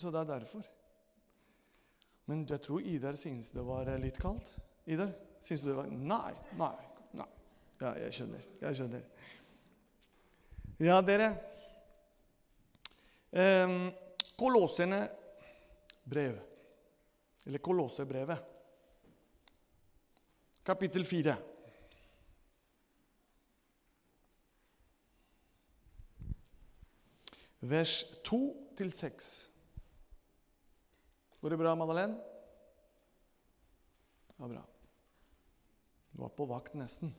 Så det er derfor. Men jeg tror Idar syntes det var litt kaldt. Idar, syns du det var Nei, nei, nei. Ja, jeg skjønner. Jeg skjønner. Ja, dere. Um, Kolossene brev. Eller Kolossebrevet. Kapittel 4. Vers 2-6. Går det bra, Madeleine? Ja, bra. Du var på vakt nesten.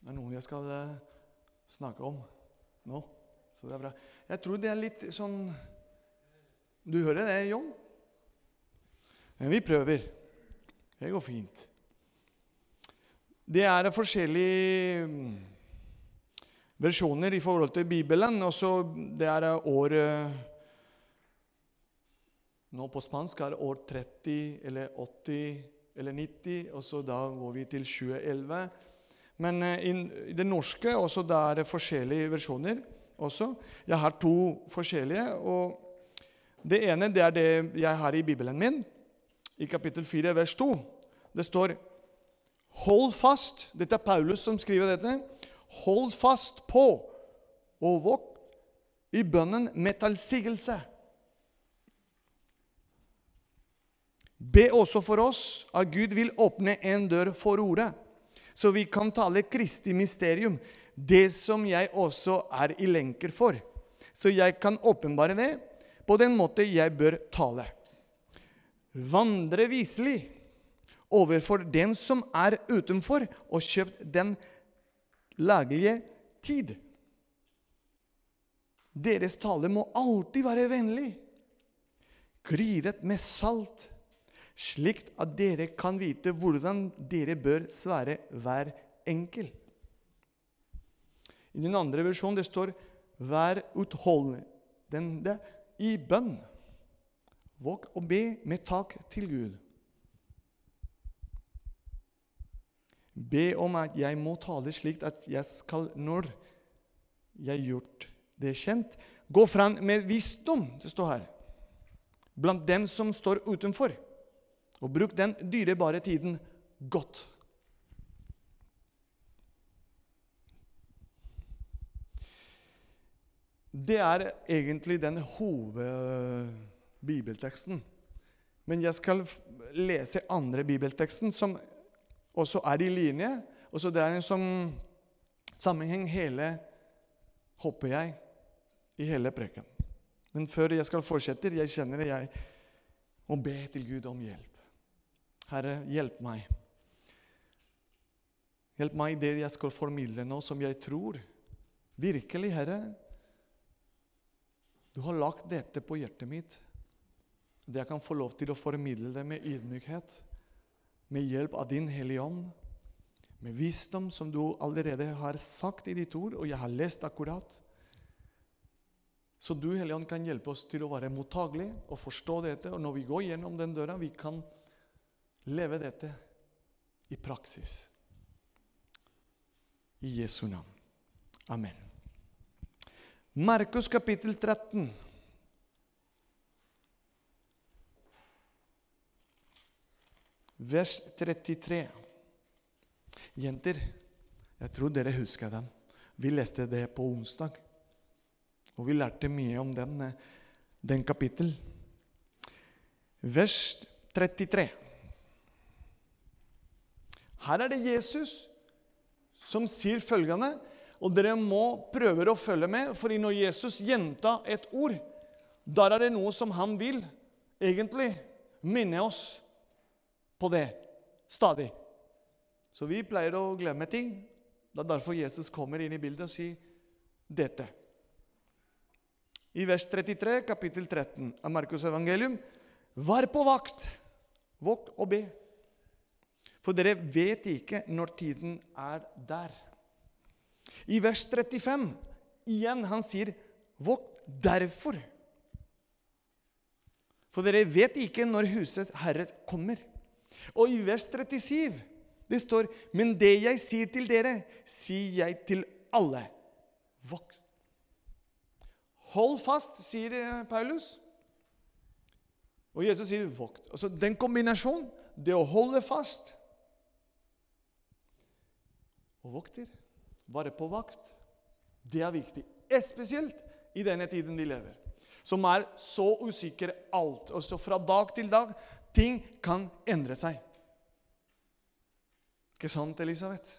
Det er noen jeg skal eh, snakke om nå. Så det er bra. Jeg tror det er litt sånn Du hører det, John? Men vi prøver. Det går fint. Det er forskjellige mm, versjoner i forhold til Bibelen. Også det er år Nå på spansk er det år 30 eller 80 eller 90, og så da går vi til 2011. Men eh, i det norske også det er forskjellige versjoner. også. Jeg har to forskjellige. og Det ene det er det jeg har i Bibelen min, i kapittel 4, vers 2. Det står Hold fast Dette er Paulus som skriver dette. Hold fast på og våg i bønnen med tallsigelse. Be også for oss at Gud vil åpne en dør for ordet, så vi kan tale Kristi mysterium, det som jeg også er i lenker for, så jeg kan åpenbare det på den måte jeg bør tale. Vandre viselig overfor den som er utenfor, og kjøpt den laglige tid. Deres tale må alltid være vennlig, krydret med salt, slik at dere kan vite hvordan dere bør svære hver enkel. I den andre versjonen det står 'vær utholdende i bønn'. Våg å be med tak til Gud. Be om at jeg må tale slik at jeg skal, når jeg har gjort det kjent, gå fram med visdom, det står her, blant dem som står utenfor, og bruk den dyrebare tiden godt. Det er egentlig den hovedbibelteksten. Men jeg skal lese andre bibelteksten, som også er i linje. Og så det er en sånn sammenheng hele, håper jeg, i hele preken. Men før jeg skal fortsette, jeg kjenner jeg må be til Gud om hjelp. Herre, hjelp meg. Hjelp meg i det jeg skal formidle nå, som jeg tror Virkelig, Herre, du har lagt dette på hjertet mitt. Det jeg kan få lov til å formidle det med ydmykhet med hjelp av Din Hellige Ånd, med visdom som du allerede har sagt i ditt ord, og jeg har lest akkurat. Så du, Hellige Ånd, kan hjelpe oss til å være mottagelige og forstå dette. Og når vi går gjennom den døra, vi kan leve dette i praksis. I Jesu navn. Amen. Markus kapittel 13. vers 33. Jenter, jeg tror dere husker den. Vi leste det på onsdag. Og vi lærte mye om den, eh, den kapittel. Vers 33. Her er det Jesus som sier følgende, og dere må prøve å følge med, fordi når Jesus gjenta et ord, der er det noe som han vil egentlig minne oss på det stadig. Så vi pleier å glemme ting. Det er derfor Jesus kommer inn i bildet og sier dette. I vers 33, kapittel 13 av Markus' evangelium.: Vær på vakt, våg og be. For dere vet ikke når tiden er der. I vers 35 igjen han sier, 'Vokt derfor. For dere vet ikke når husets herre kommer. Og i vers 37 det står Men det jeg sier til dere, sier jeg til alle. Vokt. Hold fast, sier eh, Paulus. Og Jesus sier 'vokt'. Altså Den kombinasjonen, det å holde fast og vokter, være på vakt, det er viktig. Spesielt i denne tiden vi lever, som er så usikker alt. Og så fra dag til dag. Ting kan endre seg. Ikke sant, Elisabeth?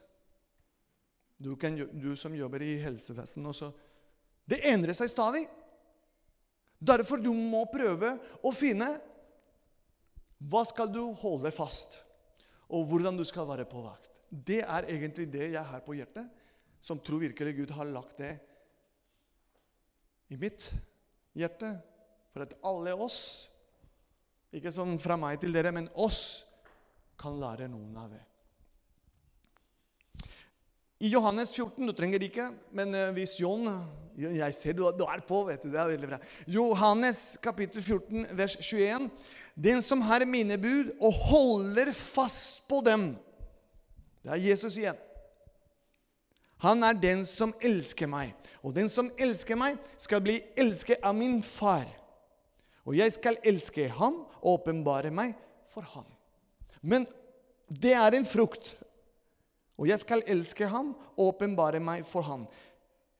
Du, kan, du som jobber i helsevesenet også. Det endrer seg stadig. Derfor du må prøve å finne hva skal du holde fast, og hvordan du skal være på vakt. Det er egentlig det jeg har på hjertet, som tror virkelig Gud har lagt det i mitt hjerte. For at alle oss, ikke sånn fra meg til dere, men oss, kan lære noen av det. I Johannes 14 Du trenger ikke, men eh, hvis John Jeg ser du, du er på, vet du. Det er veldig bra. Johannes kapittel 14, vers 21. Den som har mine bud og holder fast på dem Det er Jesus igjen. Han er den som elsker meg. Og den som elsker meg, skal bli elsket av min far. Og jeg skal elske ham og åpenbare meg for ham. Men det er en frukt og jeg skal elske ham og åpenbare meg for ham.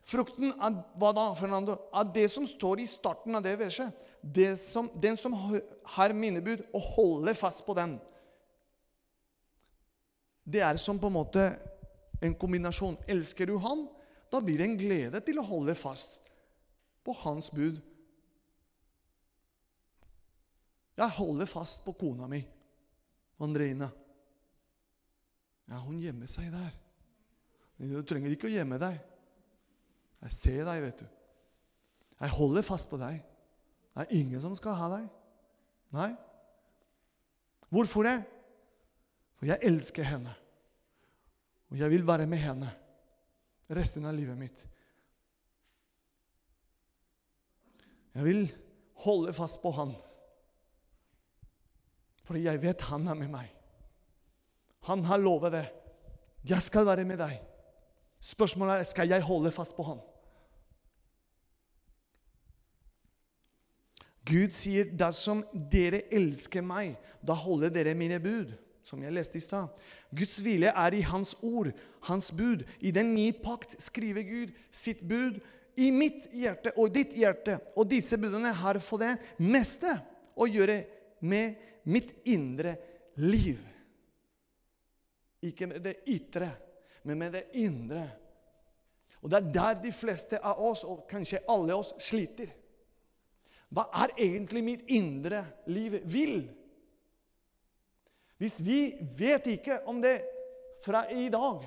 Frukten av hva da, Fernando? Av det som står i starten av det verset. Det som, den som har mine bud, og holder fast på den. Det er som på en måte en kombinasjon. Elsker du han, da blir det en glede til å holde fast på hans bud. Jeg holder fast på kona mi, Andreina. Ja, hun gjemmer seg der. Du trenger ikke å gjemme deg. Jeg ser deg, vet du. Jeg holder fast på deg. Det er ingen som skal ha deg. Nei. Hvorfor det? For jeg elsker henne. Og jeg vil være med henne resten av livet mitt. Jeg vil holde fast på han. Fordi jeg vet han er med meg. Han har lovet det. Jeg skal være med deg. Spørsmålet er skal jeg holde fast på han. Gud sier, 'Dersom dere elsker meg, da holder dere mine bud', som jeg leste i stad. Guds vilje er i Hans ord, Hans bud. I den nye pakt skriver Gud sitt bud i mitt hjerte og ditt hjerte. Og disse budene har for det meste å gjøre med mitt indre liv. Ikke med det ytre, men med det indre. Og Det er der de fleste av oss, og kanskje alle oss, sliter. Hva er egentlig mitt indre liv vil? Hvis vi vet ikke om det fra i dag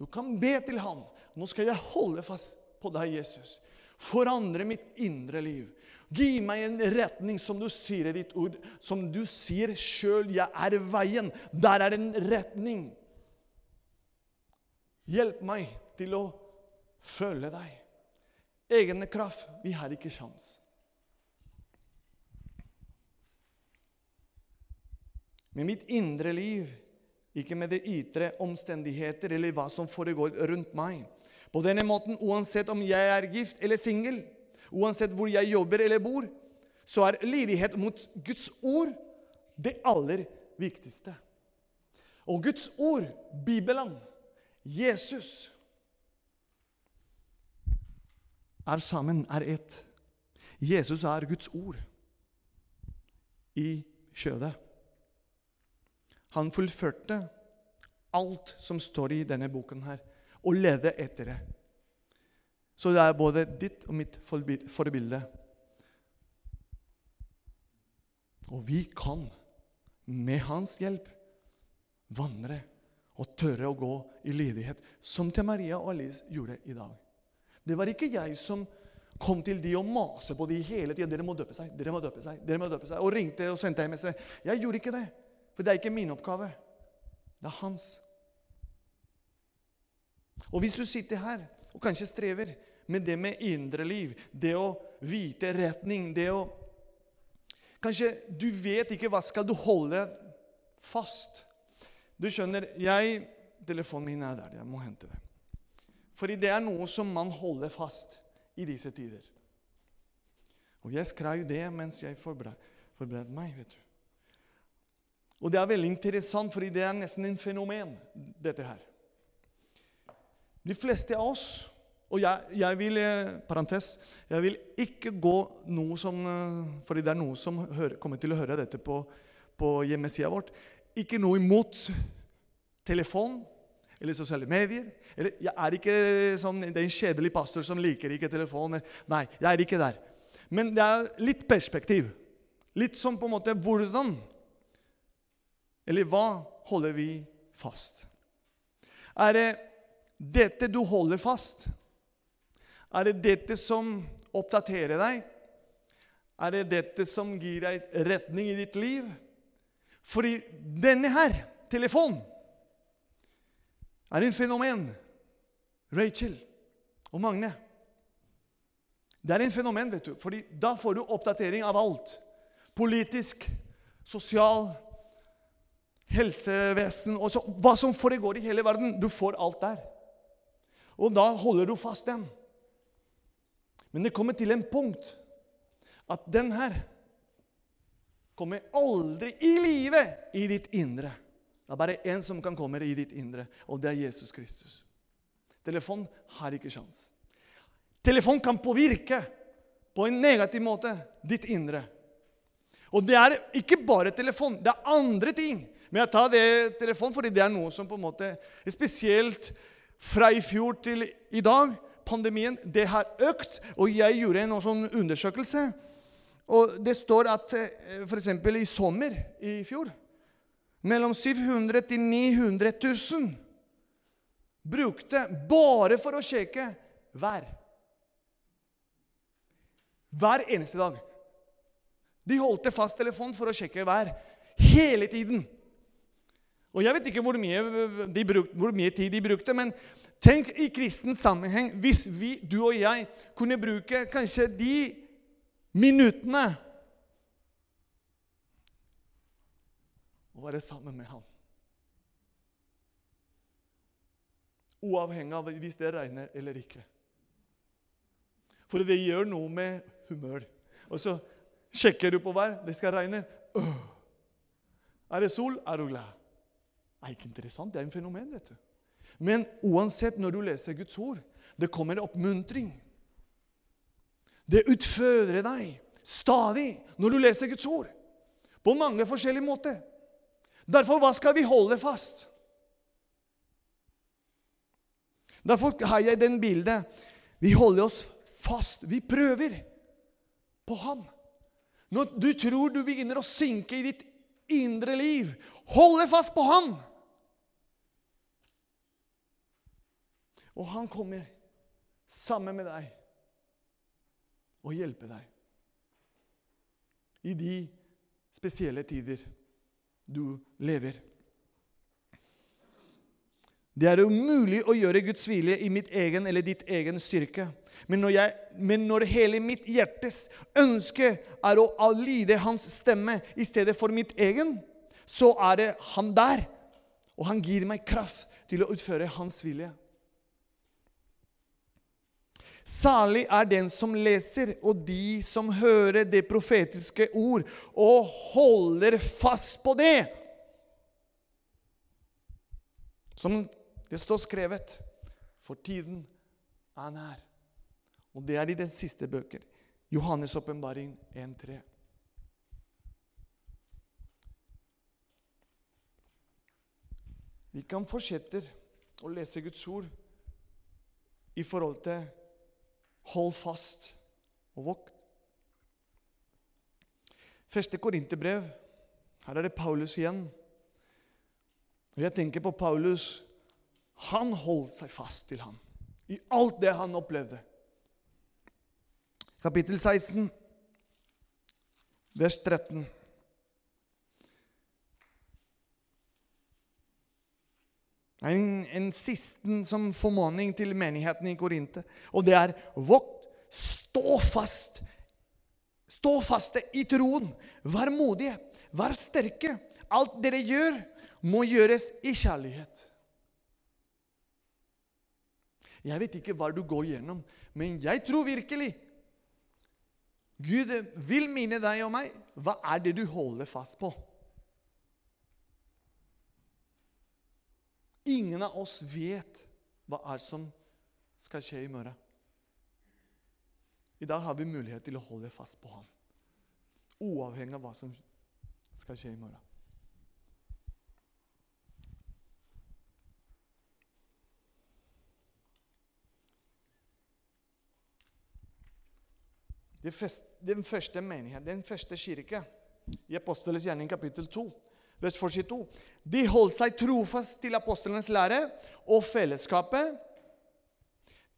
Du kan be til ham. Nå skal jeg holde fast på deg, Jesus. Forandre mitt indre liv. Gi meg en retning, som du sier i ditt ord. Som du sier sjøl, jeg er veien. Der er en retning. Hjelp meg til å følge deg. Egne kraft vi har ikke sjans. Med mitt indre liv, ikke med det ytre omstendigheter eller hva som foregår rundt meg. På denne måten, uansett om jeg er gift eller singel, uansett hvor jeg jobber eller bor, så er lydighet mot Guds ord det aller viktigste. Og Guds ord, Bibelen, Jesus er sammen, er ett. Jesus er Guds ord i kjødet. Han fullførte alt som står i denne boken her, og levde etter det. Så det er både ditt og mitt forbilde. Og vi kan, med hans hjelp, vandre og tørre å gå i lydighet, som til Maria og Alice gjorde i dag. Det var ikke jeg som kom til de og maste på de hele tida. 'Dere må døpe seg, dere må døpe seg, dere må døpe seg.' Og ringte og sendte hjem. Jeg gjorde ikke det, for det er ikke min oppgave. Det er hans. Og hvis du sitter her og kanskje strever med det med indre liv, det å vite retning, det å Kanskje du vet ikke hva skal du holde fast. Du skjønner, jeg Telefonen min er der. Jeg må hente det. Fordi det er noe som man holder fast i disse tider. Og jeg skrev det mens jeg forberedte meg. vet du. Og det er veldig interessant, fordi det er nesten en fenomen, dette her. De fleste av oss Og jeg, jeg vil eh, parentes, jeg vil ikke gå noe som eh, Fordi det er noen som hører, kommer til å høre dette på, på hjemmesida vårt. Ikke noe imot telefon eller sosiale medier. Eller, jeg er ikke sånn, det er en kjedelig pastor som liker ikke telefoner. Nei, jeg er ikke der. Men det er litt perspektiv. Litt som på en måte hvordan Eller hva holder vi fast? Er det dette du holder fast? Er det dette som oppdaterer deg? Er det dette som gir deg retning i ditt liv? Fordi denne her, telefonen, er en fenomen. Rachel og Magne. Det er en fenomen, vet du, fordi da får du oppdatering av alt. Politisk, sosial, helsevesen og så, Hva som foregår i hele verden. Du får alt der. Og da holder du fast den. Men det kommer til en punkt at den her kommer aldri i live i ditt indre. Det er bare én som kan komme i ditt indre, og det er Jesus Kristus. Telefon har ikke sjans. Telefon kan påvirke på en negativ måte ditt indre. Og det er ikke bare telefon, det er andre ting. Men jeg tar det telefonen fordi det er noe som på en måte er spesielt fra i fjor til i dag, pandemien, det har økt. Og jeg gjorde en sånn undersøkelse. Og det står at eh, f.eks. i sommer i fjor mellom 700 til 900 000 brukte bare for å sjekke vær. Hver eneste dag. De holdt fast telefon for å sjekke vær hele tiden. Og Jeg vet ikke hvor mye, brukte, hvor mye, tid de brukte, men tenk i kristen sammenheng hvis vi, du og jeg kunne bruke kanskje de minuttene å være sammen med ham. Uavhengig av hvis det regner eller ikke. For det gjør noe med humør. Og så sjekker du på vær. Det skal regne. Er det sol, er du glad. Er ikke interessant. Det er en fenomen. vet du. Men uansett, når du leser Guds ord, det kommer oppmuntring. Det utfordrer deg stadig når du leser Guds ord. På mange forskjellige måter. Derfor, hva skal vi holde fast? Derfor har jeg den bildet. Vi holder oss fast. Vi prøver på Han. Når du tror du begynner å synke i ditt indre liv, holde fast på Han. Og han kommer sammen med deg og hjelper deg i de spesielle tider du lever. Det er umulig å gjøre Guds vilje i mitt egen eller ditt egen styrke. Men når, jeg, men når hele mitt hjertes ønske er å lyde Hans stemme i stedet for mitt egen, så er det Han der, og Han gir meg kraft til å utføre Hans vilje. Salig er den som leser, og de som hører det profetiske ord, og holder fast på det. Som det står skrevet, for tiden er nær. Og det er i den siste bøker. Johannes' åpenbaring 1.3. Vi kan fortsette å lese Guds ord i forhold til Hold fast og vokt. Første Korinterbrev. Her er det Paulus igjen. Og Jeg tenker på Paulus. Han holdt seg fast til ham i alt det han opplevde. Kapittel 16, vers 13. En, en siste som formaning til menigheten i Korinte. Og det er vokt, stå fast. Stå faste i troen. Vær modige. Vær sterke. Alt dere gjør, må gjøres i kjærlighet. Jeg vet ikke hva du går gjennom, men jeg tror virkelig Gud vil minne deg og meg. Hva er det du holder fast på? Ingen av oss vet hva er som skal skje i morgen. I dag har vi mulighet til å holde fast på ham, uavhengig av hva som skal skje i morgen. Den første menighet, den første kirke, i Apostelens gjerning kapittel 2, vers 42 De holdt seg trofast til apostlenes lære og fellesskapet,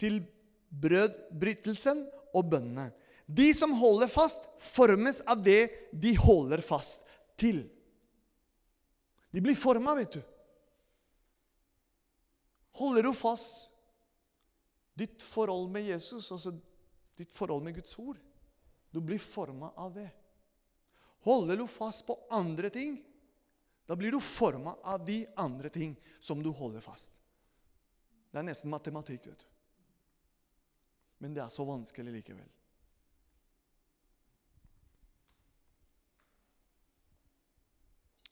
til brødbrytelsen og bønnene. De som holder fast, formes av det de holder fast til. De blir forma, vet du. Holder du fast ditt forhold med Jesus, altså ditt forhold med Guds ord? Du blir forma av det. Holder du fast på andre ting, da blir du forma av de andre ting som du holder fast. Det er nesten matematikk. vet du. Men det er så vanskelig likevel.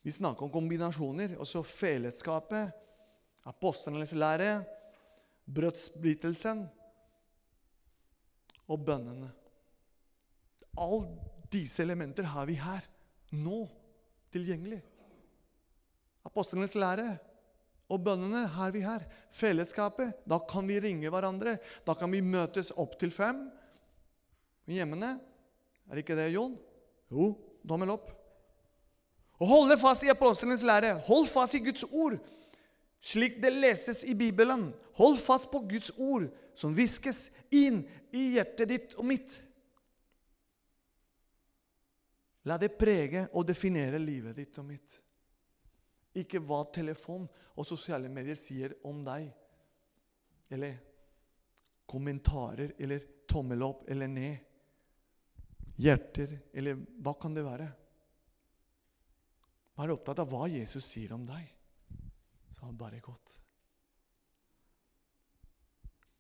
Vi snakker om kombinasjoner. Også fellesskapet, apostlenes lære, brødsbrytelsen og bønnene. Alle disse elementer har vi her, nå, tilgjengelig. Apostlenes lære og bønnene her vi her. Fellesskapet. Da kan vi ringe hverandre. Da kan vi møtes opp til fem i hjemmene. Er det ikke det, Jon? Jo, dommel opp. Og holde fast i apostlenes lære. Hold fast i Guds ord, slik det leses i Bibelen. Hold fast på Guds ord, som hviskes inn i hjertet ditt og mitt. La det prege og definere livet ditt og mitt. Ikke hva telefon og sosiale medier sier om deg. Eller kommentarer eller tommel opp eller ned. Hjerter eller hva kan det være? Vær opptatt av hva Jesus sier om deg. Så han bare godt.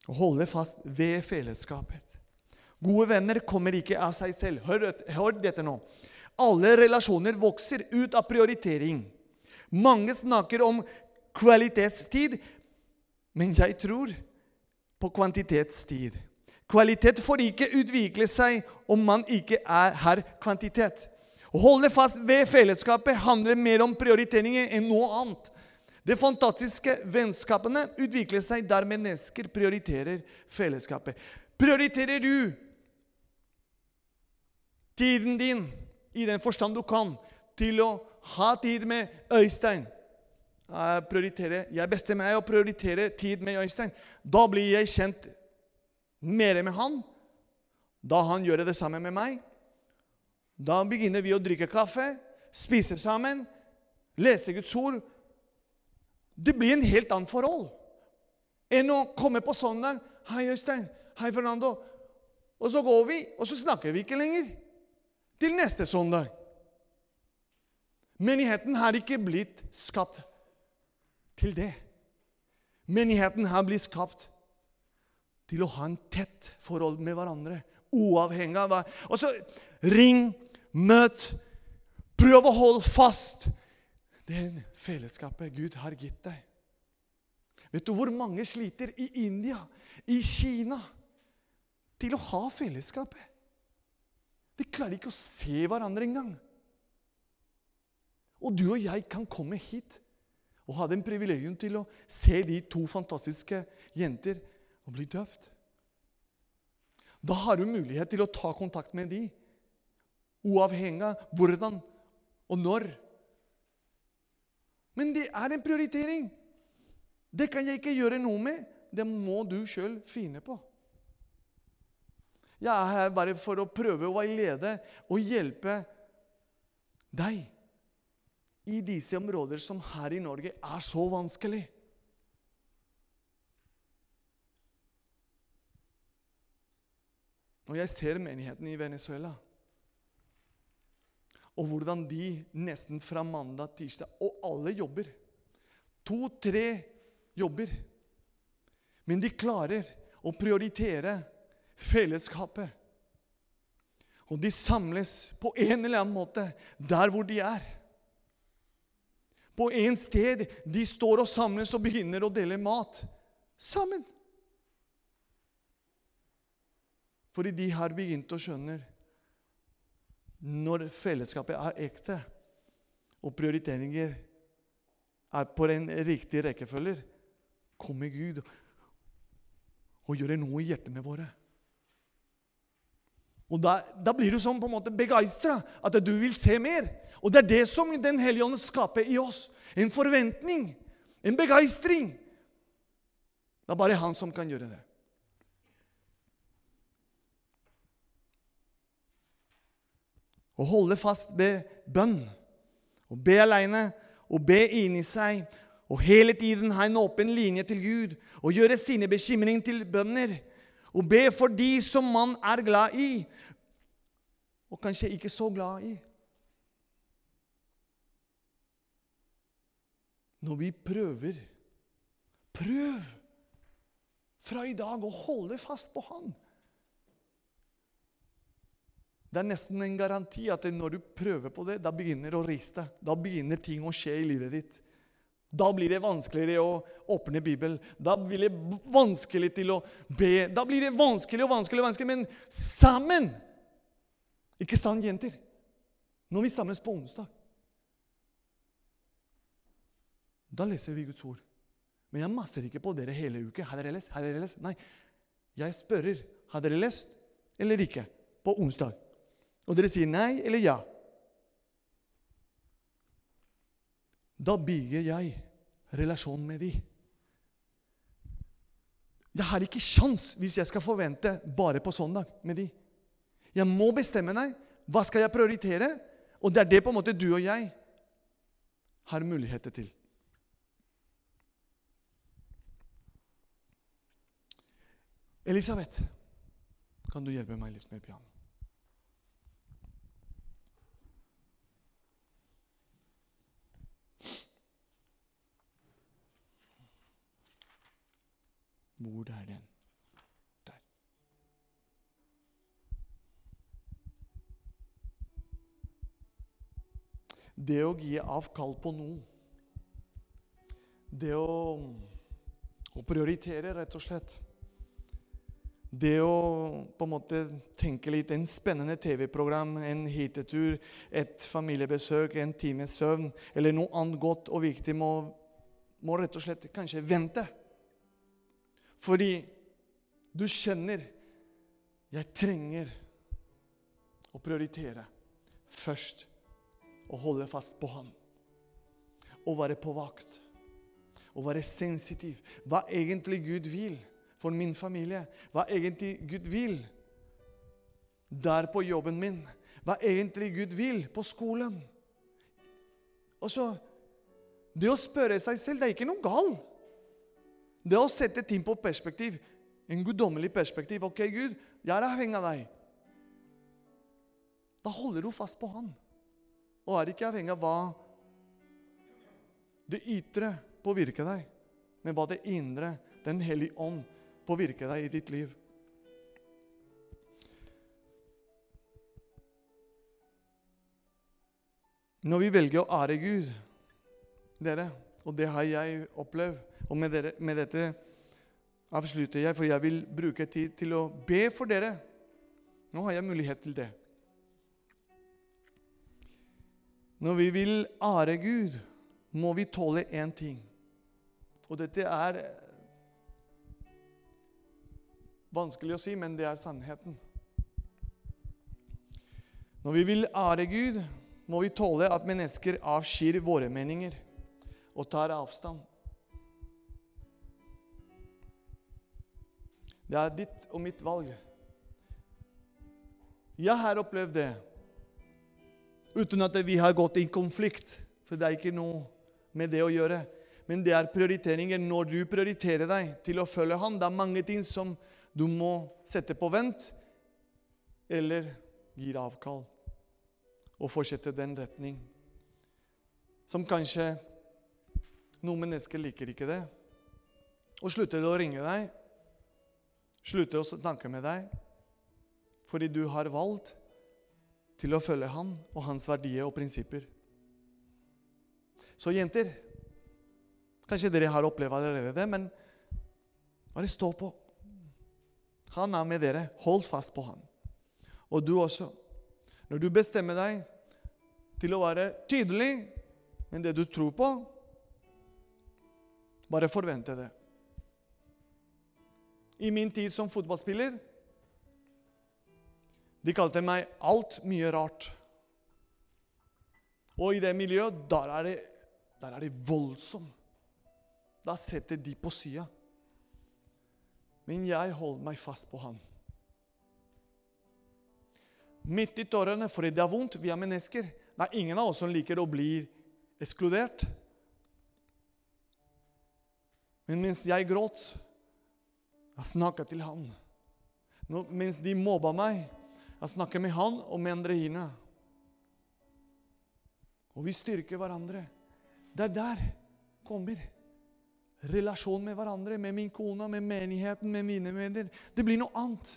Å holde fast ved fellesskapet. Gode venner kommer ikke av seg selv. Hør, hør, dette nå. Alle relasjoner vokser ut av prioritering. Mange snakker om kvalitetstid, men jeg tror på kvantitetstid. Kvalitet får ikke utvikle seg om man ikke er her kvantitet. Å holde fast ved fellesskapet handler mer om prioriteringer enn noe annet. De fantastiske vennskapene utvikler seg der mennesker prioriterer fellesskapet. Prioriterer du tiden din i den forstand du kan, til å ha tid med Øystein. Jeg, jeg bestemmer meg å prioritere tid med Øystein. Da blir jeg kjent mer med han. Da han gjør det samme med meg. Da begynner vi å drikke kaffe, spise sammen, lese Guds ord. Det blir en helt annet forhold enn å komme på søndag. 'Hei, Øystein. Hei, Fernando.' Og så går vi, og så snakker vi ikke lenger til neste søndag. Menigheten har ikke blitt skapt til det. Menigheten har blitt skapt til å ha en tett forhold med hverandre, uavhengig av hva Og så ring, møt, prøv å holde fast det fellesskapet Gud har gitt deg. Vet du hvor mange sliter i India, i Kina, til å ha fellesskapet? De klarer ikke å se hverandre engang. Og du og jeg kan komme hit og ha den privilegium til å se de to fantastiske jenter og bli døpt. Da har du mulighet til å ta kontakt med de, uavhengig av hvordan og når. Men det er en prioritering. Det kan jeg ikke gjøre noe med. Det må du sjøl finne på. Jeg er her bare for å prøve å veilede og hjelpe deg i disse områder som her i Norge er så vanskelig. Når jeg ser menigheten i Venezuela, og hvordan de nesten fra mandag, tirsdag Og alle jobber. To-tre jobber. Men de klarer å prioritere fellesskapet. Og de samles på en eller annen måte der hvor de er. På en sted de står og samles og begynner å dele mat sammen. Fordi de har begynt å skjønne når fellesskapet er ekte, og prioriteringer er på den riktige rekkefølger, kommer Gud og gjør noe i hjertene våre. Og da, da, blir du sånn på en måte begeistra at du vil se mer. Og det er det som Den hellige ånd skaper i oss. En forventning, en begeistring. Det er bare han som kan gjøre det. Å holde fast ved bønn, å be aleine å be inni seg, og hele tiden ha en åpen linje til Gud og gjøre sine bekymringer til bønner, og be for de som man er glad i, og kanskje ikke så glad i. Når vi prøver Prøv fra i dag å holde fast på Han. Det er nesten en garanti at når du prøver på det, da begynner det å riste. Da begynner ting å skje i livet ditt. Da blir det vanskeligere å åpne Bibelen. Da blir det vanskelig til å be. Da blir det vanskelig og vanskelig, og vanskelig, men sammen! Ikke sant, jenter? Når vi samles på onsdag, da leser vi Guds ord. Men jeg masser ikke på dere hele uke. Har dere lest? Har dere lest? Nei. Jeg spørrer har dere lest eller ikke på onsdag. Og dere sier nei eller ja. Da bygger jeg relasjon med de. Jeg har ikke sjans hvis jeg skal forvente bare på søndag med de. Jeg må bestemme deg. Hva skal jeg prioritere? Og det er det på en måte du og jeg har muligheter til. Elisabeth, kan du hjelpe meg litt med piano? Hvor er den? Der. Det å gi avkall på noe Det å, å prioritere, rett og slett. Det å på en måte tenke litt En spennende TV-program, en hyttetur, et familiebesøk, en times søvn eller noe annet godt og viktig må, må rett og slett kanskje vente. Fordi du kjenner jeg trenger å prioritere først å holde fast på Han. Å være på vakt. Å være sensitiv. Hva egentlig Gud vil for min familie. Hva egentlig Gud vil der på jobben min. Hva egentlig Gud vil på skolen. Og så Det å spørre seg selv, det er ikke noe galt. Det å sette ting på perspektiv, en guddommelig perspektiv. Ok, Gud, jeg er avhengig av deg. Da holder du fast på Han. Og er ikke avhengig av hva det ytre påvirker deg, men hva det indre, Den hellige ånd, påvirker deg i ditt liv. Når vi velger å ære Gud, dere, og det har jeg opplevd og med, dere, med, dette avslutter jeg, for jeg vil bruke tid til å be for dere. Nå har jeg mulighet til det. Når vi vil ære Gud, må vi tåle én ting. Og dette er vanskelig å si, men det er sannheten. Når vi vil ære Gud, må vi tåle at mennesker avskyr våre meninger og tar avstand. Det er ditt og mitt valg. Jeg har opplevd det uten at vi har gått i konflikt, for det er ikke noe med det å gjøre. Men det er prioriteringer. Når du prioriterer deg til å følge Han, det er mange ting som du må sette på vent, eller gir avkall og fortsette den retning. Som kanskje noen mennesker liker ikke det. Og slutter å ringe deg slutter å snakke med deg fordi du har valgt til å følge Han og hans verdier og prinsipper. Så jenter Kanskje dere har opplevd allerede det, men bare stå på. Han er med dere. Hold fast på han. Og du også. Når du bestemmer deg til å være tydelig med det du tror på, bare forvente det. I min tid som fotballspiller De kalte meg alt mye rart. Og i det miljøet, der er det, der er det voldsomt. Da setter de på sida. Men jeg holder meg fast på han. Midt i tårene, fordi det er vondt. Vi er mennesker. Det er ingen av oss som liker å bli ekskludert. Men mens jeg gråt, jeg snakka til han. Mens de mobba meg, jeg snakker med han og med andre hine. Og vi styrker hverandre. Det er der kommer relasjon med hverandre, med min kone, med menigheten, med mine venner. Det blir noe annet.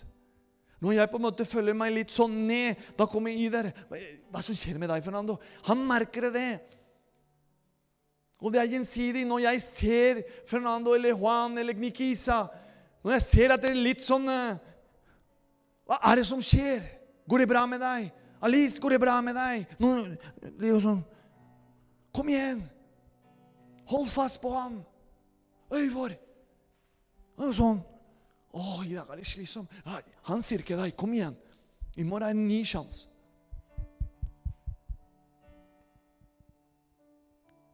Når jeg på en måte føler meg litt sånn ned, da kommer Ider. Hva som skjer med deg, Fernando? Han merker det. Og det er gjensidig. Når jeg ser Fernando eller Juan eller Nikisa Når jeg ser at det er litt sånn eh, Hva er det som skjer? Går det bra med deg? Alice, går det bra med deg? Nå, det er jo sånn Kom igjen! Hold fast på han! Øyvor! Og sånn Å, i dag er det slitsomt. Han styrker deg. Kom igjen. I morgen er det en ny sjanse.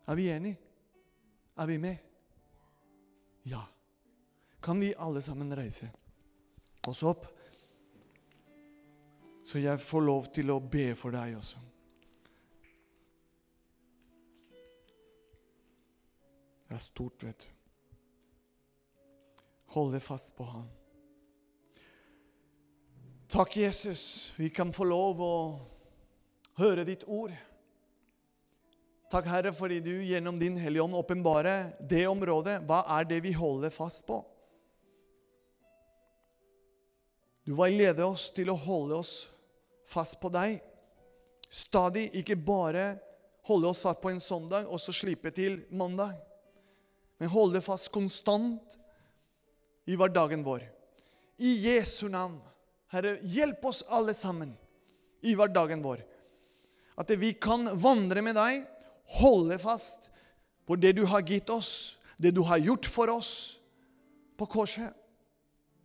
Er vi enige? Er vi med? Ja. Kan vi alle sammen reise oss opp? Så jeg får lov til å be for deg også. Det er stort, vet du holde fast på ham. Takk, Jesus, vi kan få lov å høre ditt ord. Takk, Herre, fordi du gjennom din Hellige Ånd åpenbarer det området. Hva er det vi holder fast på? Du veileder oss til å holde oss fast på deg. Stadig, ikke bare holde oss fast på en søndag og så slippe til mandag. Men holde fast konstant i hverdagen vår. I Jesu navn. Herre, hjelp oss alle sammen i hverdagen vår. At vi kan vandre med deg, holde fast på det du har gitt oss, det du har gjort for oss på korset.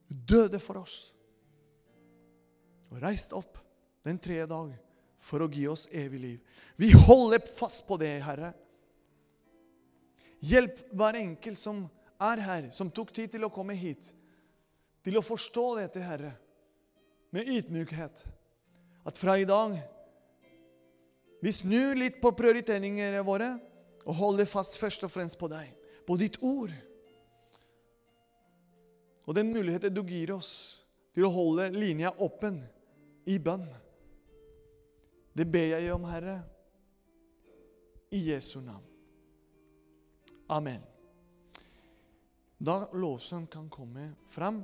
Døde for oss og reiste opp den tredje dag for å gi oss evig liv. Vi holder fast på det, Herre. Hjelp hver enkelt som er her, som tok tid til å komme hit, til å forstå dette, Herre, med ydmykhet. At fra i dag vi snur litt på prioriteringene våre og holder fast først og fremst på deg, på ditt ord. Og den muligheten du gir oss til å holde linja åpen i bønn. Det ber jeg om, Herre, i Jesu navn. Amen. Da lovsangen kan komme frem,